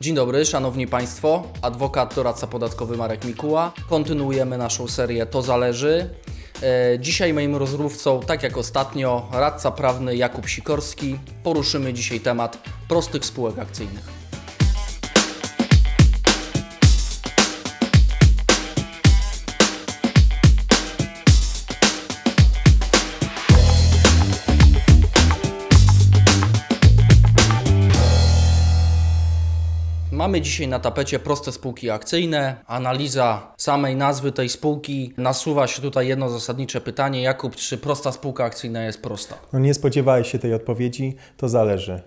Dzień dobry, szanowni państwo. Adwokat, doradca podatkowy Marek Mikuła. Kontynuujemy naszą serię To zależy. E, Dzisiaj moim rozmówcą, tak jak ostatnio, radca prawny Jakub Sikorski. Poruszymy dzisiaj temat prostych spółek akcyjnych. Mamy dzisiaj na tapecie proste spółki akcyjne. Analiza samej nazwy tej spółki. Nasuwa się tutaj jedno zasadnicze pytanie. Jakub, czy prosta spółka akcyjna jest prosta? No nie spodziewałeś się tej odpowiedzi, to zależy.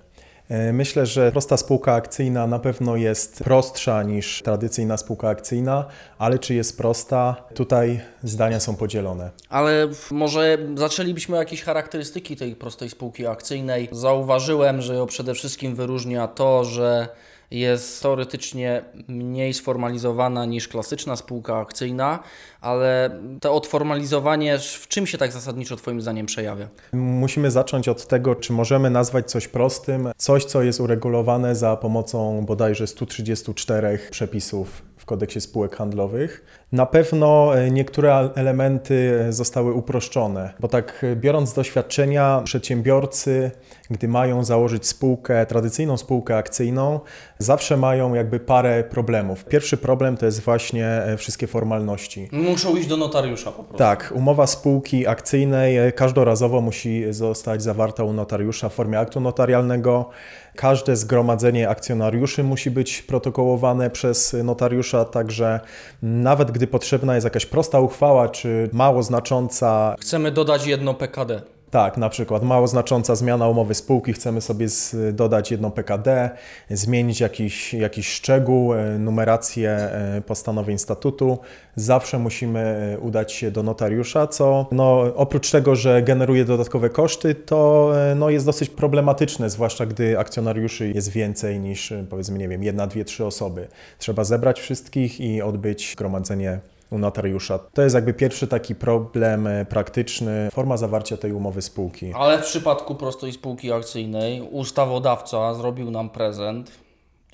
E, Myślę, że prosta spółka akcyjna na pewno jest prostsza niż tradycyjna spółka akcyjna, ale czy jest prosta? Tutaj zdania są podzielone. Ale może zaczęlibyśmy od jakieś charakterystyki tej prostej spółki akcyjnej. Zauważyłem, że ją przede wszystkim wyróżnia to, że jest teoretycznie mniej sformalizowana niż klasyczna spółka akcyjna, ale to odformalizowanie w czym się tak zasadniczo Twoim zdaniem przejawia? Musimy zacząć od tego, czy możemy nazwać coś prostym, coś, co jest uregulowane za pomocą bodajże 134 przepisów w kodeksie spółek handlowych. Na pewno e, niektóre elementy zostały uproszczone, bo tak e, biorąc doświadczenia, przedsiębiorcy, gdy mają założyć spółkę, tradycyjną spółkę akcyjną, zawsze mają jakby parę problemów. Pierwszy problem to jest właśnie e, wszystkie formalności. Muszą iść do notariusza po prostu. Tak, umowa spółki akcyjnej e, każdorazowo musi zostać zawarta u notariusza w formie aktu notarialnego. Każde zgromadzenie akcjonariuszy musi być protokołowane przez notariusza, także nawet gdy potrzebna jest jakaś prosta uchwała czy mało znacząca Chcemy dodać jedno PKD. Tak, na przykład mało znacząca zmiana umowy spółki, chcemy sobie dodać jedno PKD, zmienić jakiś, jakiś szczegół, e, numerację e, postanowień statutu. Zawsze musimy e, udać się do notariusza, co no, oprócz tego, że generuje dodatkowe koszty, to no, jest dosyć problematyczne, zwłaszcza gdy akcjonariuszy jest więcej niż powiedzmy, nie wiem, jedna, dwie, trzy osoby. Trzeba zebrać wszystkich i odbyć zgromadzenie u notariusza. To jest jakby pierwszy taki problem e, praktyczny, forma zawarcia tej umowy spółki. Ale w przypadku prostej spółki akcyjnej ustawodawca zrobił nam prezent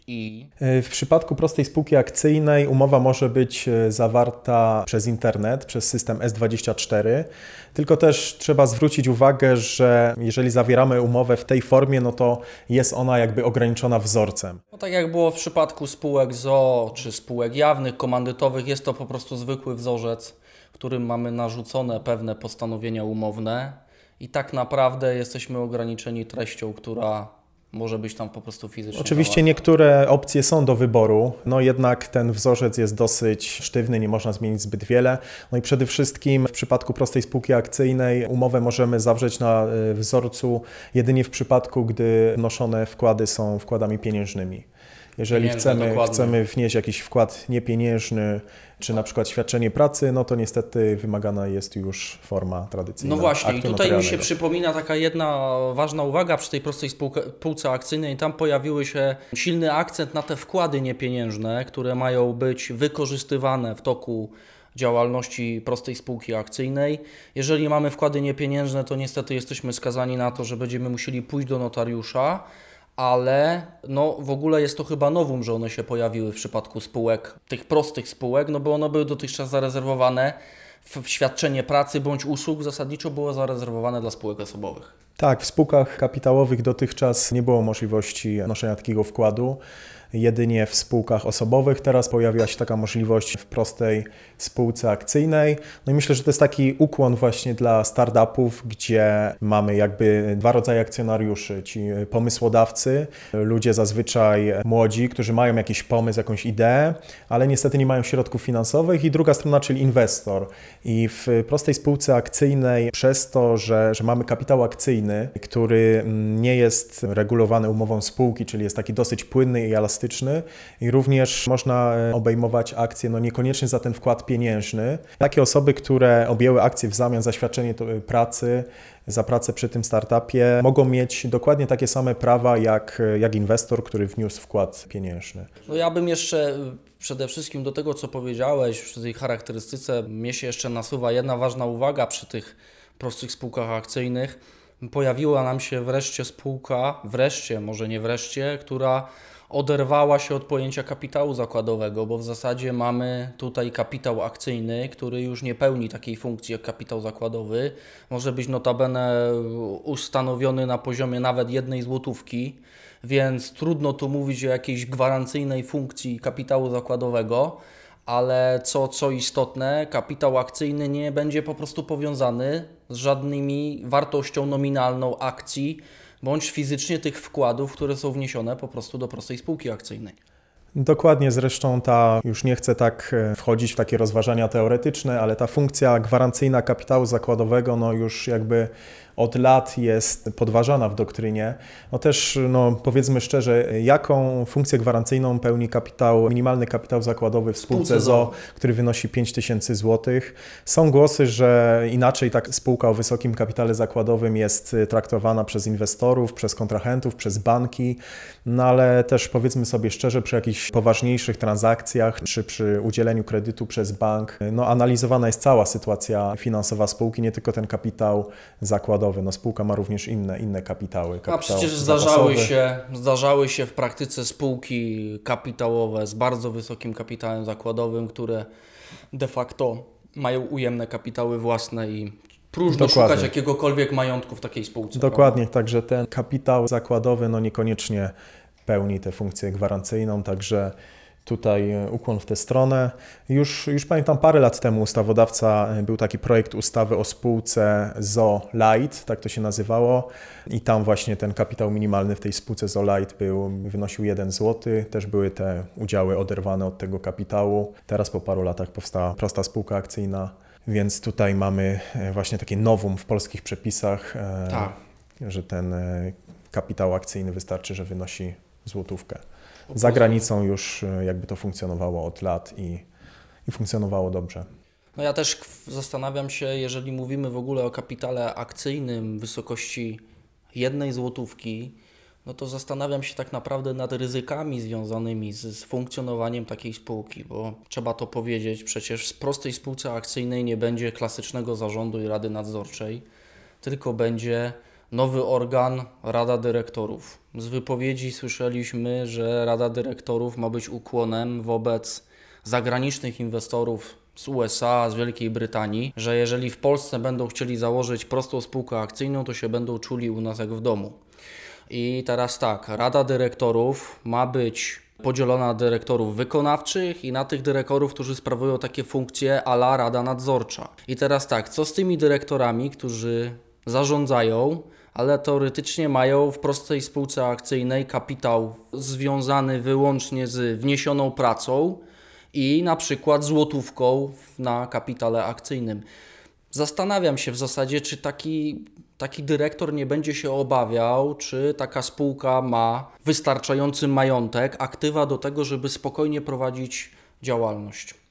i E, W przypadku prostej spółki akcyjnej umowa może być e, zawarta przez internet, przez system S24, tylko też trzeba zwrócić uwagę, że jeżeli zawieramy umowę w tej formie, no to jest ona jakby ograniczona wzorcem. no tak jak było w przypadku spółek ZOO czy spółek jawnych, komandytowych, jest to po prostu zwykły wzorzec, w którym mamy narzucone pewne postanowienia umowne i tak naprawdę jesteśmy ograniczeni treścią, która może być tam po prostu fizycznie. Oczywiście niektóre opcje są do wyboru, no jednak ten wzorzec jest dosyć sztywny, nie można zmienić zbyt wiele. No i przede wszystkim w przypadku prostej spółki akcyjnej umowę możemy zawrzeć na y, wzorcu jedynie w przypadku, gdy wnoszone wkłady są wkładami pieniężnymi. Jeżeli chcemy, dokładnie. chcemy wnieść jakiś wkład niepieniężny, czy na przykład świadczenie pracy, no to niestety wymagana jest już forma tradycyjna. No właśnie, i tutaj mi się przypomina taka jedna ważna uwaga przy tej prostej spółke, spółce akcyjnej. Tam pojawiły się silny akcent na te wkłady niepieniężne, które mają być wykorzystywane w toku działalności prostej spółki akcyjnej. Jeżeli mamy wkłady niepieniężne, to niestety jesteśmy skazani na to, że będziemy musieli pójść do notariusza, ale no w ogóle jest to chyba nowum, że one się pojawiły w przypadku spółek, tych prostych spółek, no bo one były dotychczas zarezerwowane w świadczenie pracy bądź usług zasadniczo było zarezerwowane dla spółek osobowych. Tak, w spółkach kapitałowych dotychczas nie było możliwości noszenia takiego wkładu. Jedynie w spółkach osobowych. Teraz pojawiła się taka możliwość w prostej spółce akcyjnej. No i myślę, że to jest taki ukłon właśnie dla startupów, gdzie mamy jakby dwa rodzaje akcjonariuszy. Ci pomysłodawcy, ludzie zazwyczaj młodzi, którzy mają jakiś pomysł, jakąś ideę, ale niestety nie mają środków finansowych i druga strona, czyli inwestor. I w prostej spółce akcyjnej przez to, że, że mamy kapitał akcyjny, który mm, nie jest regulowany umową spółki, czyli jest taki dosyć płynny i elastyczny i również można e, obejmować akcje, no niekoniecznie za ten wkład pieniężny. Takie osoby, które objęły akcje w zamian za świadczenie e, pracy, za pracę przy tym startupie, mogą mieć dokładnie takie same prawa jak, jak inwestor, który wniósł wkład pieniężny. No ja bym jeszcze przede wszystkim do tego, co powiedziałeś, przy tej charakterystyce, mnie się jeszcze nasuwa jedna ważna uwaga przy tych prostych spółkach akcyjnych. Pojawiła nam się wreszcie spółka, wreszcie, może nie wreszcie, która oderwała się od pojęcia kapitału zakładowego, bo w zasadzie mamy tutaj kapitał akcyjny, który już nie pełni takiej funkcji jak kapitał zakładowy. Może być notabene ustanowiony na poziomie nawet jednej złotówki, więc trudno tu mówić o jakiejś gwarancyjnej funkcji kapitału zakładowego ale co, co istotne, kapitał akcyjny nie będzie po prostu powiązany z żadnymi wartością nominalną akcji bądź fizycznie tych wkładów, które są wniesione po prostu do prostej spółki akcyjnej. Dokładnie, zresztą ta, już nie chcę tak e, wchodzić w takie rozważania teoretyczne, ale ta funkcja gwarancyjna kapitału zakładowego, no już jakby od lat jest podważana w doktrynie. No też no powiedzmy szczerze, jaką funkcję gwarancyjną pełni kapitał, minimalny kapitał zakładowy w spółce ZO, który wynosi 5 tysięcy złotych. Są głosy, że inaczej tak spółka o wysokim kapitale zakładowym jest traktowana przez inwestorów, przez kontrahentów, przez banki, no ale też powiedzmy sobie szczerze, przy jakichś poważniejszych transakcjach czy przy udzieleniu kredytu przez bank, no analizowana jest cała sytuacja finansowa spółki, nie tylko ten kapitał zakładowy no spółka ma również inne, inne kapitały. Kapitał A przecież zdarzały się, zdarzały się w praktyce spółki kapitałowe z bardzo wysokim kapitałem zakładowym, które de facto mają ujemne kapitały własne i próżno Dokładnie. szukać jakiegokolwiek majątku w takiej spółce. Dokładnie, prawda? także ten kapitał zakładowy no niekoniecznie pełni tę funkcję gwarancyjną, także tutaj e, ukłon w tę stronę. Już, już pamiętam parę lat temu ustawodawca, e, był taki projekt ustawy o spółce ZO Light, tak to się nazywało i tam właśnie ten kapitał minimalny w tej spółce ZO Light był, wynosił 1 zł, też były te udziały oderwane od tego kapitału. Teraz po paru latach powstała prosta spółka akcyjna, więc tutaj mamy e, właśnie takie nowum w polskich przepisach, tak. że ten kapitał akcyjny wystarczy, że wynosi złotówkę. Za granicą już e, jakby to funkcjonowało od lat i, i funkcjonowało dobrze. No ja też zastanawiam się, jeżeli mówimy w ogóle o kapitale akcyjnym wysokości jednej złotówki, no to zastanawiam się tak naprawdę nad ryzykami związanymi z, z, funkcjonowaniem takiej spółki, bo trzeba to powiedzieć, przecież w prostej spółce akcyjnej nie będzie klasycznego zarządu i rady nadzorczej, tylko będzie nowy organ Rada Dyrektorów. Z wypowiedzi słyszeliśmy, że Rada Dyrektorów ma być ukłonem wobec zagranicznych inwestorów z USA, z Wielkiej Brytanii, że jeżeli w Polsce będą chcieli założyć prostą spółkę akcyjną, to się będą czuli u nas jak w domu. I teraz tak, Rada Dyrektorów ma być podzielona na dyrektorów wykonawczych i na tych dyrektorów, którzy sprawują takie funkcje ala Rada Nadzorcza. I teraz tak, co z tymi dyrektorami, którzy zarządzają, ale teoretycznie mają w prostej spółce akcyjnej kapitał związany wyłącznie z wniesioną pracą i na przykład złotówką na kapitale akcyjnym. Zastanawiam się w zasadzie, czy taki, taki dyrektor nie będzie się obawiał, czy taka spółka ma wystarczający majątek, aktywa do tego, żeby spokojnie prowadzić działalność.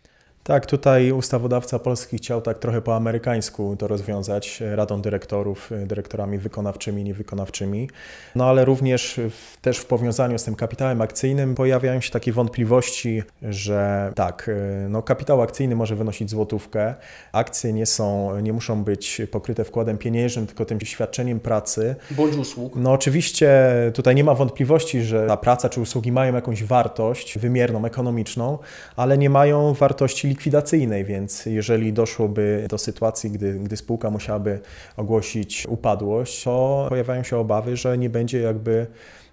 Tak, tutaj ustawodawca polski chciał tak trochę po amerykańsku to rozwiązać, radą dyrektorów, dyrektorami wykonawczymi niewykonawczymi. No ale również w, też w powiązaniu z tym kapitałem akcyjnym pojawiają się takie wątpliwości, że tak, no kapitał akcyjny może wynosić złotówkę, akcje nie są, nie muszą być pokryte wkładem pieniężnym, tylko tym świadczeniem pracy. Bądź usług. No oczywiście tutaj nie ma wątpliwości, że ta praca czy usługi mają jakąś wartość wymierną, ekonomiczną, ale nie mają wartości likwidacyjnej, więc jeżeli doszłoby do sytuacji, gdy, gdy spółka musiałaby ogłosić upadłość, to pojawiają się obawy, że nie będzie jakby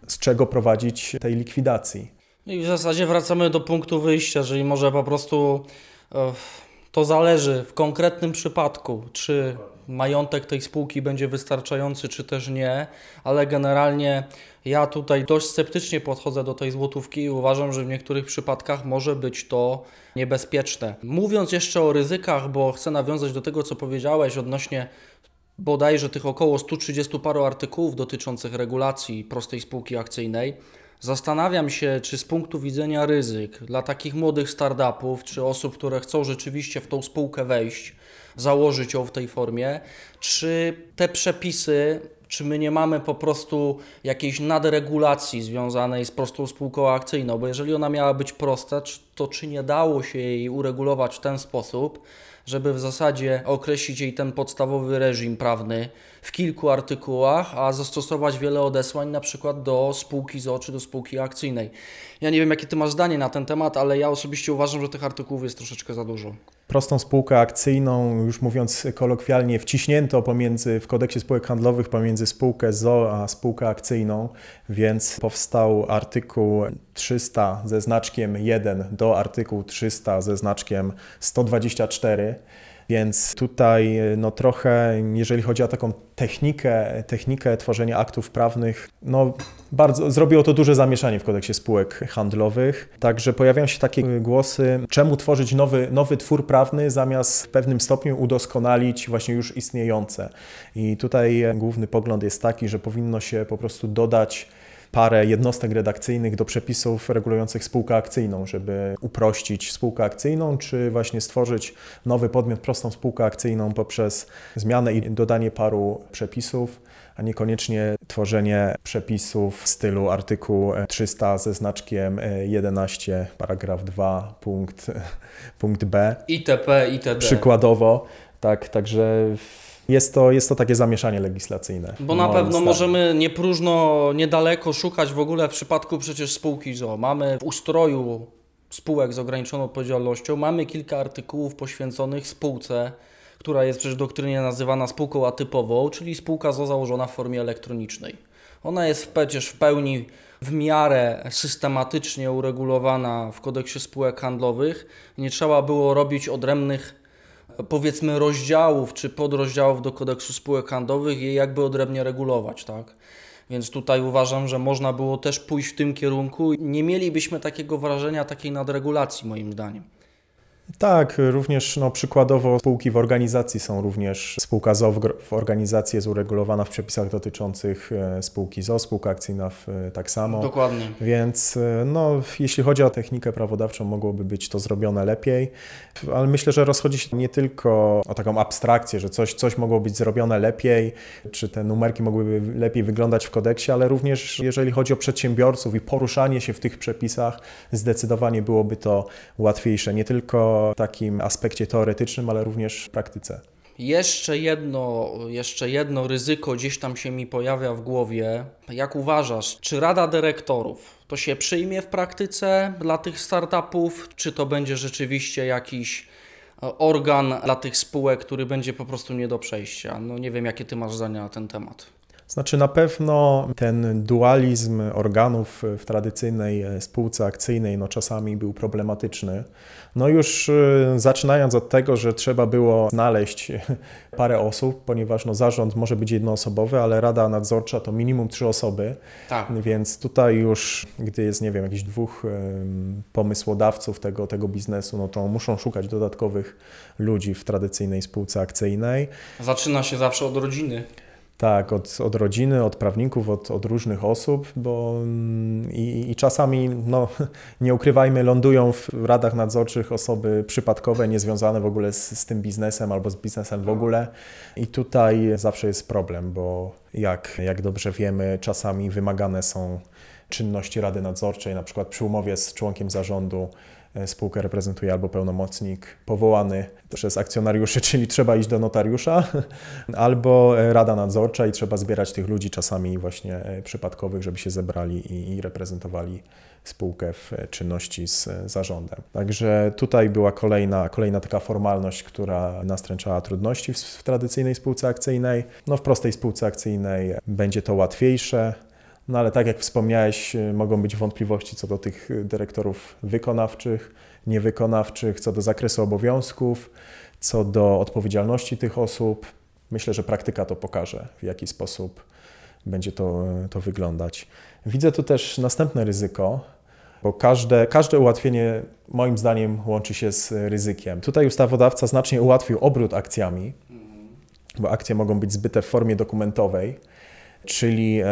z czego prowadzić tej likwidacji. I w zasadzie wracamy do punktu wyjścia, jeżeli może po prostu e, to zależy w konkretnym przypadku, czy majątek tej spółki będzie wystarczający, czy też nie, ale generalnie ja tutaj dość sceptycznie podchodzę do tej złotówki i uważam, że w niektórych przypadkach może być to niebezpieczne. Mówiąc jeszcze o ryzykach, bo chcę nawiązać do tego, co powiedziałeś odnośnie bodajże tych około 130 paru artykułów dotyczących regulacji prostej spółki akcyjnej. Zastanawiam się, czy z punktu widzenia ryzyk dla takich młodych startupów, czy osób, które chcą rzeczywiście w tą spółkę wejść, założyć ją w tej formie, czy te przepisy czy my nie mamy po prostu jakiejś nadregulacji związanej z prostą spółką akcyjną, bo jeżeli ona miała być prosta, to czy nie dało się jej uregulować w ten sposób, żeby w zasadzie określić jej ten podstawowy reżim prawny w kilku artykułach, a zastosować wiele odesłań na przykład do spółki ZO czy do spółki akcyjnej. Ja nie wiem, jakie Ty masz zdanie na ten temat, ale ja osobiście uważam, że tych artykułów jest troszeczkę za dużo prostą spółkę akcyjną, już mówiąc kolokwialnie, wciśnięto pomiędzy, w kodeksie spółek handlowych pomiędzy spółkę ZO a spółkę akcyjną, więc powstał artykuł 300 ze znaczkiem 1 do artykułu 300 ze znaczkiem 124 więc tutaj no trochę, jeżeli chodzi o taką technikę, technikę tworzenia aktów prawnych, no bardzo zrobiło to duże zamieszanie w kodeksie spółek handlowych. Także pojawiają się takie głosy, czemu tworzyć nowy, nowy twór prawny zamiast w pewnym stopniu udoskonalić właśnie już istniejące. I tutaj główny pogląd jest taki, że powinno się po prostu dodać parę jednostek redakcyjnych do przepisów regulujących spółkę akcyjną, żeby uprościć spółkę akcyjną, czy właśnie stworzyć nowy podmiot, prostą spółkę akcyjną poprzez zmianę i dodanie paru przepisów a niekoniecznie tworzenie przepisów w stylu artykuł 300 ze znaczkiem 11, paragraf 2, punkt, punkt B. ITP, ITD. Przykładowo. Tak, także jest to, jest to takie zamieszanie legislacyjne. Bo na pewno zdaniem. możemy nie próżno, niedaleko szukać w ogóle w przypadku przecież spółki ZO. Mamy w ustroju spółek z ograniczoną odpowiedzialnością, mamy kilka artykułów poświęconych spółce, która jest przecież doktrynie nazywana spółką atypową, czyli spółka ZO założona w formie elektronicznej. Ona jest przecież w pełni w miarę systematycznie uregulowana w kodeksie spółek handlowych. Nie trzeba było robić odrębnych powiedzmy rozdziałów czy podrozdziałów do kodeksu spółek handlowych je jakby odrębnie regulować, tak? Więc tutaj uważam, że można było też pójść w tym kierunku. Nie mielibyśmy takiego wrażenia, takiej nadregulacji, moim zdaniem. Tak, również no, przykładowo spółki w organizacji są również, spółka ZO w organizacji jest uregulowana w przepisach dotyczących e, spółki ZO, spółka akcyjna w, e, tak samo. Dokładnie. Więc e, no, jeśli chodzi o technikę prawodawczą, mogłoby być to zrobione lepiej, ale myślę, że rozchodzi się nie tylko o taką abstrakcję, że coś, coś mogło być zrobione lepiej, czy te numerki mogłyby lepiej wyglądać w kodeksie, ale również jeżeli chodzi o przedsiębiorców i poruszanie się w tych przepisach, zdecydowanie byłoby to łatwiejsze. Nie tylko takim aspekcie teoretycznym, ale również w praktyce. Jeszcze jedno, jeszcze jedno ryzyko gdzieś tam się mi pojawia w głowie. Jak uważasz, czy Rada Dyrektorów to się przyjmie w praktyce dla tych startupów, czy to będzie rzeczywiście jakiś e, organ dla tych spółek, który będzie po prostu nie do przejścia? No nie wiem, jakie ty masz zdania na ten temat. Znaczy na pewno ten dualizm organów w tradycyjnej e, spółce akcyjnej no czasami był problematyczny. No już e, zaczynając od tego, że trzeba było znaleźć parę osób, ponieważ no zarząd może być jednoosobowy, ale rada nadzorcza to minimum trzy osoby. Tak. Więc tutaj już, gdy jest, nie wiem, jakichś dwóch pomysłodawców tego, tego biznesu, no to muszą szukać dodatkowych ludzi w tradycyjnej spółce akcyjnej. Zaczyna się zawsze od rodziny. Tak, od, od rodziny, od prawników, od, od różnych osób, bo mm, i, i, czasami, no, nie ukrywajmy, lądują w radach nadzorczych osoby przypadkowe, niezwiązane w ogóle z, z tym biznesem albo z biznesem w ogóle. I tutaj zawsze jest problem, bo jak, jak dobrze wiemy, czasami wymagane są czynności Rady Nadzorczej, na przykład przy umowie z członkiem zarządu spółkę reprezentuje albo pełnomocnik powołany przez akcjonariuszy, czyli trzeba iść do notariusza, albo e, rada nadzorcza i trzeba zbierać tych ludzi czasami właśnie e, przypadkowych, żeby się zebrali i, i reprezentowali spółkę w czynności z zarządem. Także tutaj była kolejna, kolejna taka formalność, która nastręczała trudności w, w tradycyjnej spółce akcyjnej. No w prostej spółce akcyjnej będzie to łatwiejsze, no ale tak jak wspomniałeś, y, mogą być wątpliwości co do tych dyrektorów wykonawczych, niewykonawczych, co do zakresu obowiązków, co do odpowiedzialności tych osób. Myślę, że praktyka to pokaże, w jaki sposób będzie to, to wyglądać. Widzę tu też następne ryzyko, bo każde, każde ułatwienie moim zdaniem łączy się z ryzykiem. Tutaj ustawodawca znacznie ułatwił obrót akcjami, bo akcje mogą być zbyte w formie dokumentowej czyli e,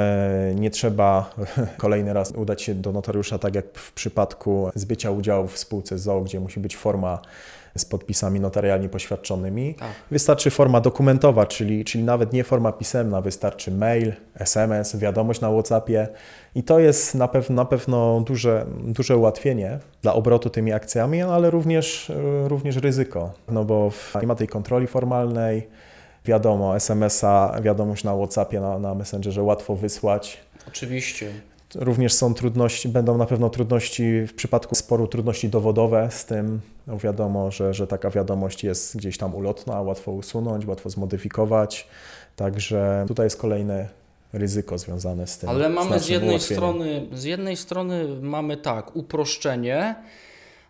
nie trzeba kolejny raz udać się do notariusza, tak jak w przypadku zbycia udziału w spółce ZOO, gdzie musi być forma z podpisami notarialnie poświadczonymi. Tak. Wystarczy forma dokumentowa, czyli, czyli nawet nie forma pisemna, wystarczy mail, SMS, wiadomość na WhatsAppie i to jest na, pew na pewno duże, duże ułatwienie dla obrotu tymi akcjami, ale również, również ryzyko, no bo nie ma tej kontroli formalnej, wiadomo, SMS-a, wiadomość na WhatsAppie, na, na Messengerze łatwo wysłać. Oczywiście. Również są trudności, będą na pewno trudności w przypadku sporu, trudności dowodowe z tym. No wiadomo, że, że taka wiadomość jest gdzieś tam ulotna, łatwo usunąć, łatwo zmodyfikować. Także tutaj jest kolejne ryzyko związane z tym. Ale mamy z jednej strony, z jednej strony mamy tak, uproszczenie,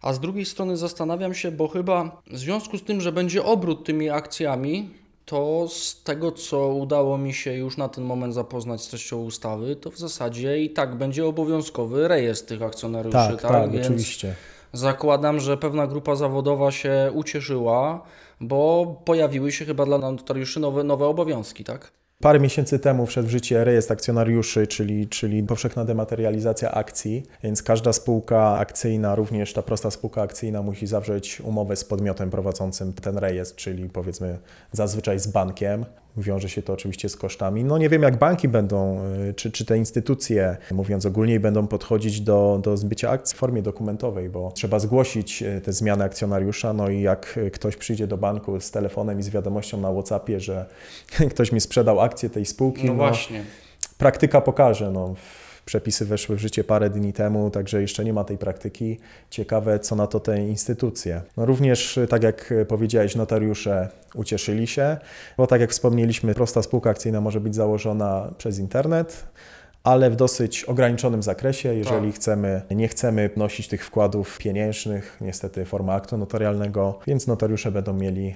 a z drugiej strony zastanawiam się, bo chyba w związku z tym, że będzie obrót tymi akcjami, to z tego, co udało mi się już na ten moment zapoznać z treścią ustawy, to w zasadzie i tak będzie obowiązkowy rejestr tych akcjonariuszy. Tak, tak, tak Więc oczywiście. Zakładam, że pewna grupa zawodowa się ucieszyła, bo pojawiły się chyba dla notariuszy nowe, nowe obowiązki, tak? Parę miesięcy temu wszedł w życie rejestr akcjonariuszy, czyli, czyli powszechna dematerializacja akcji, więc każda spółka akcyjna, również ta prosta spółka akcyjna musi zawrzeć umowę z podmiotem prowadzącym ten rejestr, czyli powiedzmy zazwyczaj z bankiem. Wiąże się to oczywiście z kosztami. No nie wiem, jak banki będą, y, czy, czy te instytucje, mówiąc ogólniej, będą podchodzić do, do zbycia akcji w formie dokumentowej, bo trzeba zgłosić y, te zmiany akcjonariusza. No i jak ktoś przyjdzie do banku z telefonem i z wiadomością na WhatsAppie, że ktoś mi sprzedał akcję tej spółki, no, no właśnie. Praktyka pokaże. No Przepisy weszły w życie parę dni temu, także jeszcze nie ma tej praktyki. Ciekawe, co na to te instytucje. No również, tak jak powiedziałeś, notariusze ucieszyli się, bo tak jak wspomnieliśmy, prosta spółka akcyjna może być założona przez internet ale w dosyć ograniczonym zakresie. Jeżeli tak. chcemy, nie chcemy nosić tych wkładów pieniężnych, niestety forma aktu notarialnego, więc notariusze będą mieli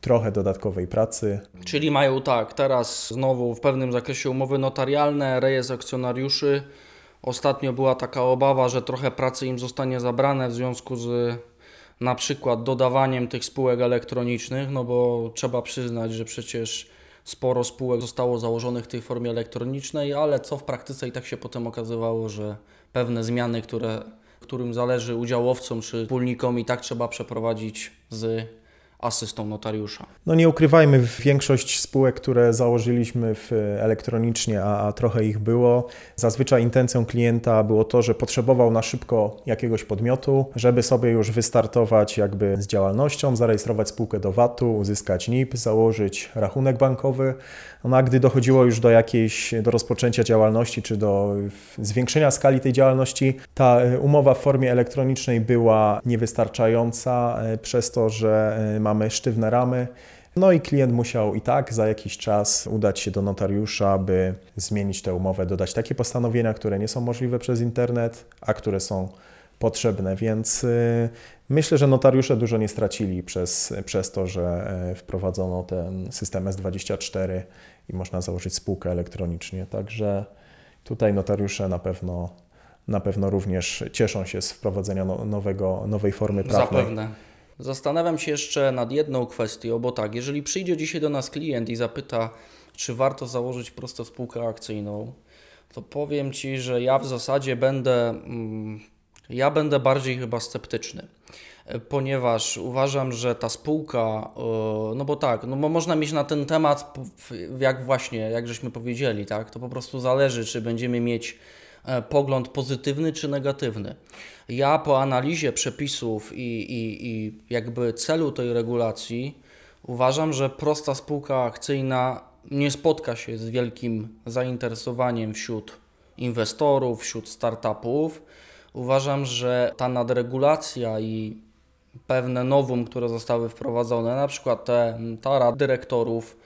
trochę dodatkowej pracy. Czyli mają tak, teraz znowu w pewnym zakresie umowy notarialne, rejestr akcjonariuszy. Ostatnio była taka obawa, że trochę pracy im zostanie zabrane w związku z na przykład dodawaniem tych spółek elektronicznych, no bo trzeba przyznać, że przecież sporo spółek zostało założonych w tej formie elektronicznej, ale co w praktyce i tak się potem okazywało, że pewne zmiany, które, którym zależy udziałowcom czy wspólnikom i tak trzeba przeprowadzić z asystą notariusza. No nie ukrywajmy, większość spółek, które założyliśmy w elektronicznie, a, a, trochę ich było, zazwyczaj intencją klienta było to, że potrzebował na szybko jakiegoś podmiotu, żeby sobie już wystartować jakby z działalnością, zarejestrować spółkę do VAT-u, uzyskać NIP, założyć rachunek bankowy. No a gdy dochodziło już do jakiejś, do rozpoczęcia działalności, czy do zwiększenia skali tej działalności, ta e, umowa w formie elektronicznej była niewystarczająca e, przez to, że mamy e, mamy sztywne ramy. No i klient musiał i tak za jakiś czas udać się do notariusza, by zmienić tę umowę, dodać takie postanowienia, które nie są możliwe przez internet, a które są potrzebne, więc y, myślę, że notariusze dużo nie stracili przez, przez to, że wprowadzono ten system S24 i można założyć spółkę elektronicznie. Także tutaj notariusze na pewno, na pewno również cieszą się z wprowadzenia no, nowego, nowej formy prawnej. Zapewne. Zastanawiam się jeszcze nad jedną kwestią, bo tak, jeżeli przyjdzie dzisiaj do nas klient i zapyta, czy warto założyć prosto spółkę akcyjną, to powiem Ci, że ja w zasadzie będę, mm, ja będę bardziej chyba sceptyczny ponieważ uważam, że ta spółka, e, no bo tak, no bo można mieć na ten temat, jak właśnie, jak żeśmy powiedzieli, tak, to po prostu zależy, czy będziemy mieć e, pogląd pozytywny czy negatywny. Ja po analizie przepisów i, i, i jakby celu tej regulacji uważam, że prosta spółka akcyjna nie spotka się z wielkim zainteresowaniem wśród inwestorów, wśród startupów. Uważam, że ta nadregulacja i pewne nowum, które zostały wprowadzone, na przykład te, ta rada dyrektorów,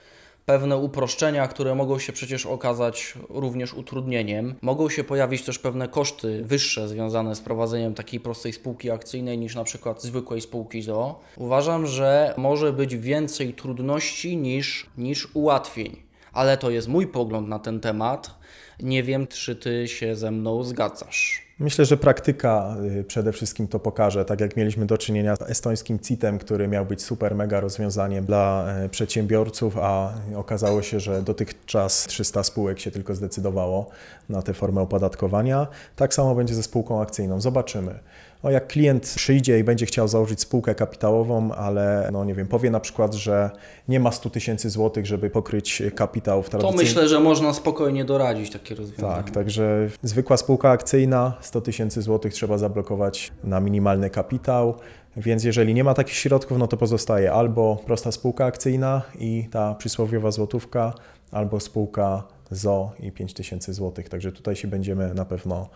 pewne uproszczenia, które mogą się przecież okazać również utrudnieniem. Mogą się pojawić też pewne koszty wyższe związane z prowadzeniem takiej prostej spółki akcyjnej niż na przykład zwykłej spółki ZO. Uważam, że może być więcej trudności niż, niż ułatwień. Ale to jest mój pogląd na ten temat. Nie wiem, czy ty się ze mną zgadzasz. Myślę, że praktyka y, przede wszystkim to pokaże, tak jak mieliśmy do czynienia z estońskim CIT-em, który miał być super mega rozwiązaniem dla e, przedsiębiorców, a okazało się, że dotychczas 300 spółek się tylko zdecydowało na tę formę opodatkowania. Tak samo będzie ze spółką akcyjną. Zobaczymy. No jak klient przyjdzie i będzie chciał założyć spółkę kapitałową, ale no nie wiem, powie na przykład, że nie ma 100 tysięcy złotych, żeby pokryć kapitał w tradycyjnym... To myślę, że można spokojnie doradzić takie rozwiązanie. Tak, także zwykła spółka akcyjna 100 tysięcy złotych trzeba zablokować na minimalny kapitał. Więc jeżeli nie ma takich środków, no to pozostaje albo prosta spółka akcyjna i ta przysłowiowa złotówka, albo spółka ZO i 5000 złotych. Także tutaj się będziemy na pewno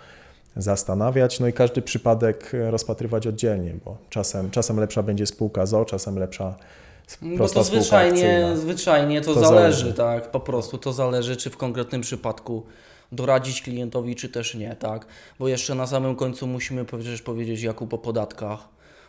zastanawiać, no i każdy przypadek rozpatrywać oddzielnie, bo czasem, czasem lepsza będzie spółka ZO, czasem lepsza bo to zwyczajnie, zwyczajnie to, to zależy, zależy, tak, po prostu to zależy, czy w konkretnym przypadku doradzić klientowi, czy też nie, tak, bo jeszcze na samym końcu musimy przecież powiedzieć Jakub o podatkach,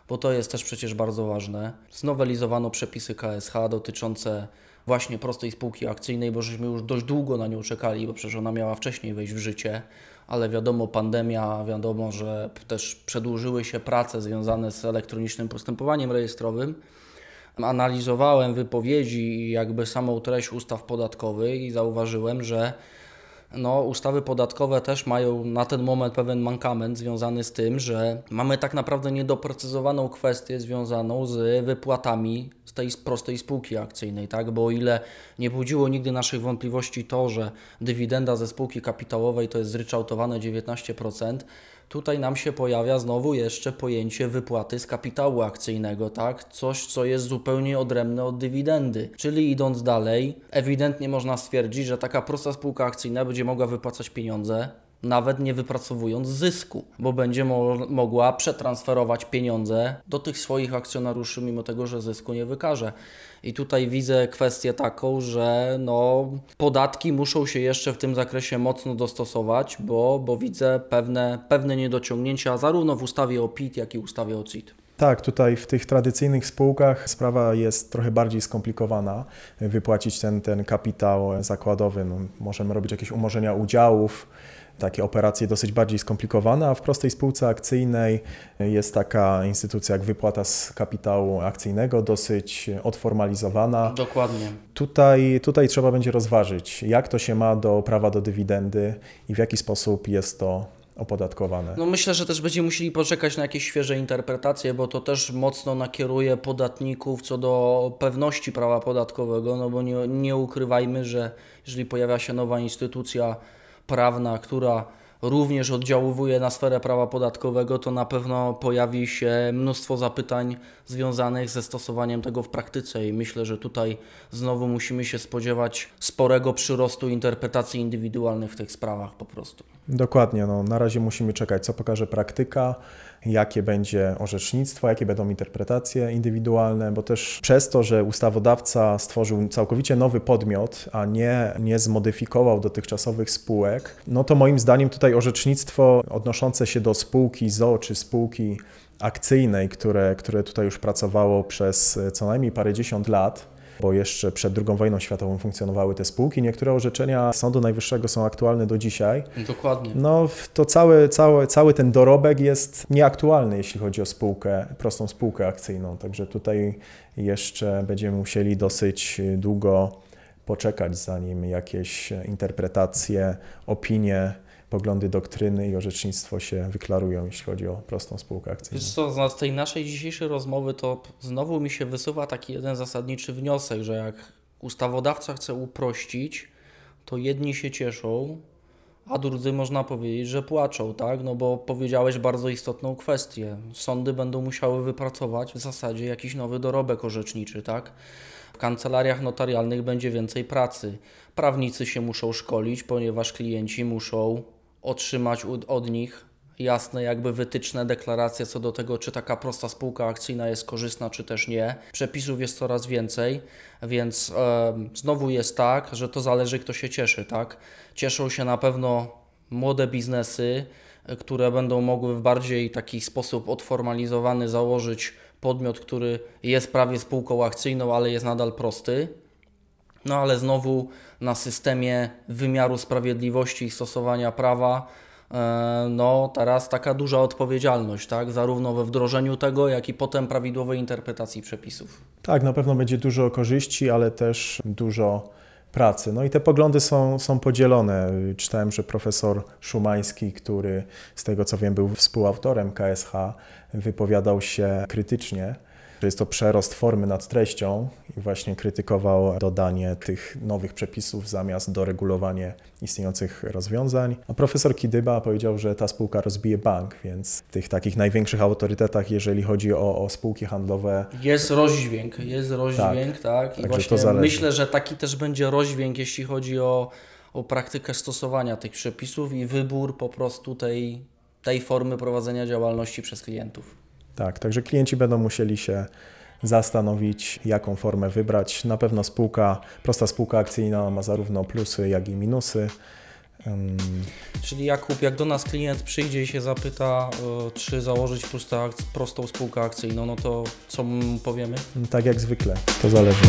bo to jest też przecież bardzo ważne. Znowelizowano przepisy KSH dotyczące właśnie prostej spółki akcyjnej, bo żeśmy już dość długo na nią czekali, bo przecież ona miała wcześniej wejść w życie, ale wiadomo, pandemia, wiadomo, że też przedłużyły się prace związane z elektronicznym postępowaniem rejestrowym. Analizowałem wypowiedzi i jakby samą treść ustaw podatkowych i zauważyłem, że no, ustawy podatkowe też mają na ten moment pewien mankament związany z tym, że mamy tak naprawdę niedoprecyzowaną kwestię związaną z wypłatami z tej prostej spółki akcyjnej, tak? Bo o ile nie budziło nigdy naszych wątpliwości to, że dywidenda ze spółki kapitałowej to jest zryczałtowane 19%, tutaj nam się pojawia znowu jeszcze pojęcie wypłaty z kapitału akcyjnego, tak? Coś, co jest zupełnie odrębne od dywidendy. Czyli idąc dalej, ewidentnie można stwierdzić, że taka prosta spółka akcyjna będzie mogła wypłacać pieniądze nawet nie wypracowując zysku, bo będzie mo mogła przetransferować pieniądze do tych swoich akcjonariuszy, mimo tego, że zysku nie wykaże. I tutaj widzę kwestię taką, że no, podatki muszą się jeszcze w tym zakresie mocno dostosować, bo, bo widzę pewne, pewne niedociągnięcia zarówno w ustawie o PIT, jak i ustawie o CIT. Tak, tutaj w tych tradycyjnych spółkach sprawa jest trochę bardziej skomplikowana. Wypłacić ten, ten kapitał zakładowy, no, możemy robić jakieś umorzenia udziałów, takie operacje dosyć bardziej skomplikowane, a w prostej spółce akcyjnej jest taka instytucja jak wypłata z kapitału akcyjnego, dosyć odformalizowana. Dokładnie. Tutaj, tutaj trzeba będzie rozważyć, jak to się ma do prawa do dywidendy i w jaki sposób jest to opodatkowane. No myślę, że też będziemy musieli poczekać na jakieś świeże interpretacje, bo to też mocno nakieruje podatników co do pewności prawa podatkowego, no bo nie, nie ukrywajmy, że jeżeli pojawia się nowa instytucja prawna, która również oddziałuje na sferę prawa podatkowego, to na pewno pojawi się mnóstwo zapytań związanych ze stosowaniem tego w praktyce i myślę, że tutaj znowu musimy się spodziewać sporego przyrostu interpretacji indywidualnych w tych sprawach po prostu. Dokładnie, no, na razie musimy czekać, co pokaże praktyka jakie będzie orzecznictwo, jakie będą interpretacje indywidualne, bo też przez to, że ustawodawca stworzył całkowicie nowy podmiot, a nie, nie zmodyfikował dotychczasowych spółek, no to moim zdaniem tutaj orzecznictwo odnoszące się do spółki ZO czy spółki akcyjnej, które, które tutaj już pracowało przez co najmniej parędziesiąt lat, bo jeszcze przed II wojną światową funkcjonowały te spółki. Niektóre orzeczenia Sądu Najwyższego są aktualne do dzisiaj. Dokładnie. No to cały, cały, cały ten dorobek jest nieaktualny, jeśli chodzi o spółkę, prostą spółkę akcyjną. Także tutaj jeszcze będziemy musieli dosyć długo poczekać, zanim jakieś interpretacje, opinie poglądy doktryny i orzecznictwo się wyklarują, jeśli chodzi o prostą spółkę akcyjną. Wiesz co, z tej naszej dzisiejszej rozmowy to znowu mi się wysuwa taki jeden zasadniczy wniosek, że jak ustawodawca chce uprościć, to jedni się cieszą, a drudzy można powiedzieć, że płaczą, tak? No bo powiedziałeś bardzo istotną kwestię. Sądy będą musiały wypracować w zasadzie jakiś nowy dorobek orzeczniczy, tak? W kancelariach notarialnych będzie więcej pracy. Prawnicy się muszą szkolić, ponieważ klienci muszą otrzymać od nich jasne jakby wytyczne deklaracje co do tego, czy taka prosta spółka akcyjna jest korzystna, czy też nie. Przepisów jest coraz więcej, więc e, znowu jest tak, że to zależy kto się cieszy, tak? Cieszą się na pewno młode biznesy, które będą mogły w bardziej taki sposób odformalizowany założyć podmiot, który jest prawie spółką akcyjną, ale jest nadal prosty. No ale znowu na systemie wymiaru sprawiedliwości i stosowania prawa e, no teraz taka duża odpowiedzialność, tak? zarówno we wdrożeniu tego, jak i potem prawidłowej interpretacji przepisów. Tak, na pewno będzie dużo korzyści, ale też dużo pracy. No i te poglądy są, są podzielone. Czytałem, że profesor Szumański, który z tego co wiem był współautorem KSH, wypowiadał się krytycznie że jest to przerost formy nad treścią i właśnie krytykował dodanie tych nowych przepisów zamiast doregulowanie istniejących rozwiązań. A profesor Kidyba powiedział, że ta spółka rozbije bank, więc w tych takich największych autorytetach, jeżeli chodzi o, o spółki handlowe. Jest rozdźwięk, jest rozdźwięk, tak. tak. I właśnie myślę, że taki też będzie rozdźwięk, jeśli chodzi o, o praktykę stosowania tych przepisów i wybór po prostu tej, tej formy prowadzenia działalności przez klientów. Tak, także klienci będą musieli się zastanowić, jaką formę wybrać. Na pewno spółka, prosta spółka akcyjna ma zarówno plusy, jak i minusy. Czyli Jakub, jak do nas klient przyjdzie i się zapyta, czy założyć prostą spółkę akcyjną, no to co mu powiemy? Tak jak zwykle, to zależy.